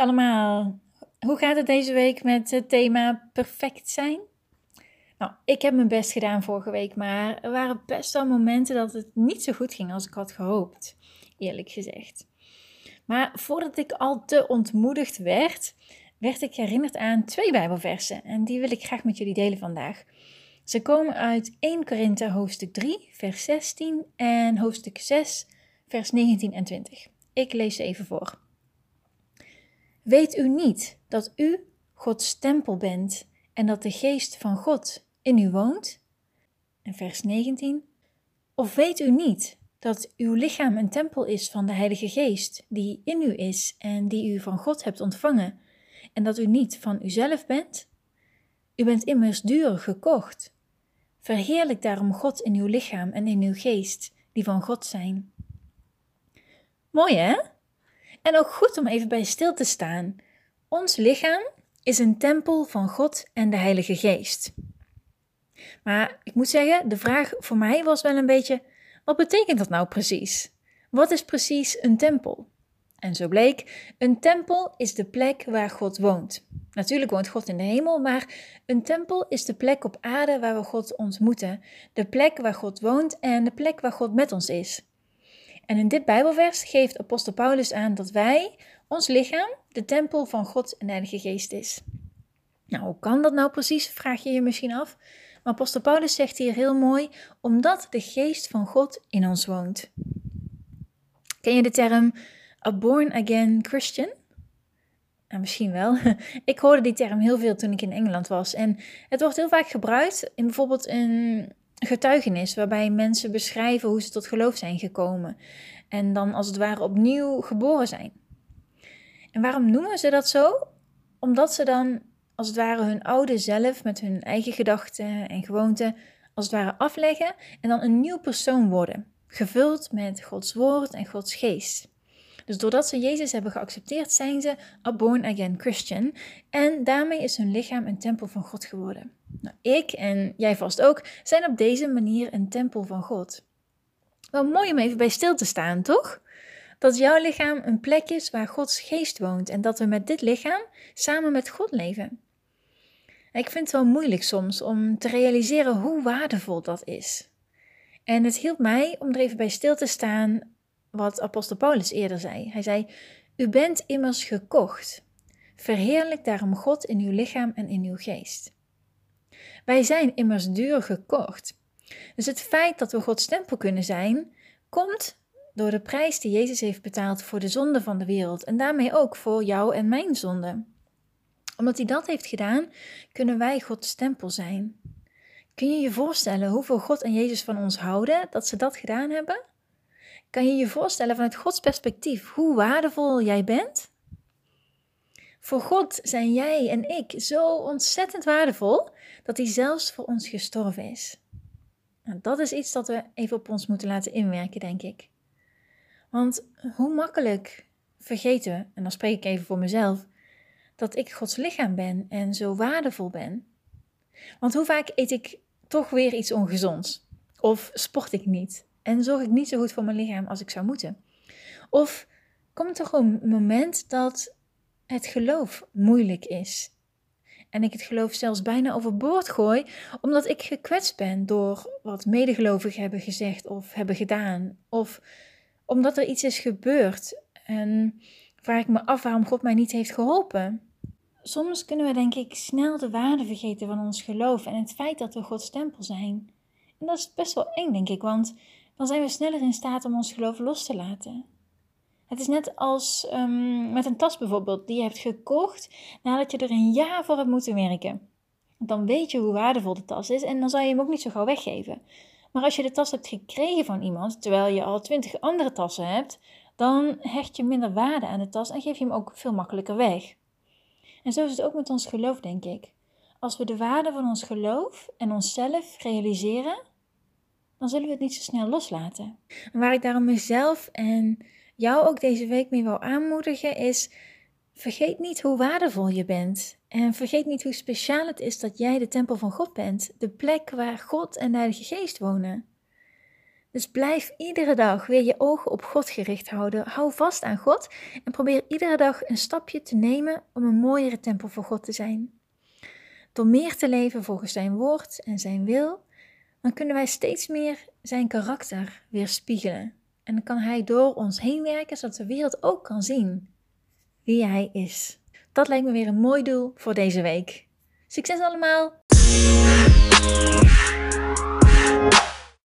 Allemaal, hoe gaat het deze week met het thema perfect zijn? Nou, ik heb mijn best gedaan vorige week, maar er waren best wel momenten dat het niet zo goed ging als ik had gehoopt, eerlijk gezegd. Maar voordat ik al te ontmoedigd werd, werd ik herinnerd aan twee Bijbelversen en die wil ik graag met jullie delen vandaag. Ze komen uit 1 Korinthe hoofdstuk 3, vers 16 en hoofdstuk 6, vers 19 en 20. Ik lees ze even voor. Weet u niet dat u Gods tempel bent en dat de geest van God in u woont? En vers 19. Of weet u niet dat uw lichaam een tempel is van de Heilige Geest, die in u is en die u van God hebt ontvangen, en dat u niet van uzelf bent? U bent immers duur gekocht. Verheerlijk daarom God in uw lichaam en in uw geest, die van God zijn. Mooi hè? En ook goed om even bij stil te staan. Ons lichaam is een tempel van God en de Heilige Geest. Maar ik moet zeggen, de vraag voor mij was wel een beetje: wat betekent dat nou precies? Wat is precies een tempel? En zo bleek, een tempel is de plek waar God woont. Natuurlijk woont God in de hemel, maar een tempel is de plek op aarde waar we God ontmoeten, de plek waar God woont en de plek waar God met ons is. En in dit Bijbelvers geeft apostel Paulus aan dat wij, ons lichaam, de tempel van God en de Heilige Geest is. Nou, hoe kan dat nou precies, vraag je je misschien af. Maar apostel Paulus zegt hier heel mooi, omdat de geest van God in ons woont. Ken je de term a born again Christian? Nou, misschien wel. Ik hoorde die term heel veel toen ik in Engeland was. En het wordt heel vaak gebruikt in bijvoorbeeld een getuigenis, waarbij mensen beschrijven hoe ze tot geloof zijn gekomen. En dan als het ware opnieuw geboren zijn. En waarom noemen ze dat zo? Omdat ze dan als het ware hun oude zelf met hun eigen gedachten en gewoonten als het ware afleggen en dan een nieuw persoon worden, gevuld met Gods woord en Gods geest. Dus doordat ze Jezus hebben geaccepteerd, zijn ze a born again Christian. En daarmee is hun lichaam een tempel van God geworden. Nou, ik en jij vast ook zijn op deze manier een tempel van God. Wel mooi om even bij stil te staan, toch? Dat jouw lichaam een plek is waar Gods geest woont en dat we met dit lichaam samen met God leven. Ik vind het wel moeilijk soms om te realiseren hoe waardevol dat is. En het hielp mij om er even bij stil te staan wat apostel Paulus eerder zei. Hij zei: U bent immers gekocht. Verheerlijk daarom God in uw lichaam en in uw geest. Wij zijn immers duur gekocht. Dus het feit dat we Gods tempel kunnen zijn, komt door de prijs die Jezus heeft betaald voor de zonde van de wereld en daarmee ook voor jou en mijn zonde. Omdat hij dat heeft gedaan, kunnen wij Gods tempel zijn. Kun je je voorstellen hoeveel God en Jezus van ons houden dat ze dat gedaan hebben? Kan je je voorstellen vanuit Gods perspectief hoe waardevol jij bent? Voor God zijn jij en ik zo ontzettend waardevol dat Hij zelfs voor ons gestorven is. Nou, dat is iets dat we even op ons moeten laten inwerken, denk ik. Want hoe makkelijk vergeten we, en dan spreek ik even voor mezelf, dat ik Gods lichaam ben en zo waardevol ben. Want hoe vaak eet ik toch weer iets ongezonds? Of sport ik niet? En zorg ik niet zo goed voor mijn lichaam als ik zou moeten? Of komt er gewoon een moment dat het geloof moeilijk is? En ik het geloof zelfs bijna overboord gooi, omdat ik gekwetst ben door wat medegelovigen hebben gezegd of hebben gedaan. Of omdat er iets is gebeurd en waar ik me af waarom God mij niet heeft geholpen. Soms kunnen we denk ik snel de waarde vergeten van ons geloof en het feit dat we Gods tempel zijn. En dat is best wel eng, denk ik, want dan zijn we sneller in staat om ons geloof los te laten. Het is net als um, met een tas bijvoorbeeld, die je hebt gekocht nadat je er een jaar voor hebt moeten werken. Dan weet je hoe waardevol de tas is en dan zal je hem ook niet zo gauw weggeven. Maar als je de tas hebt gekregen van iemand, terwijl je al twintig andere tassen hebt, dan hecht je minder waarde aan de tas en geef je hem ook veel makkelijker weg. En zo is het ook met ons geloof, denk ik. Als we de waarde van ons geloof en onszelf realiseren, dan zullen we het niet zo snel loslaten. En waar ik daarom mezelf en jou ook deze week mee wil aanmoedigen is: vergeet niet hoe waardevol je bent. En vergeet niet hoe speciaal het is dat jij de tempel van God bent, de plek waar God en de Heilige Geest wonen. Dus blijf iedere dag weer je ogen op God gericht houden. Hou vast aan God en probeer iedere dag een stapje te nemen om een mooiere tempel voor God te zijn. Door meer te leven volgens Zijn woord en Zijn wil, dan kunnen wij steeds meer Zijn karakter weerspiegelen. En dan kan Hij door ons heen werken, zodat de wereld ook kan zien wie Hij is. Dat lijkt me weer een mooi doel voor deze week. Succes allemaal!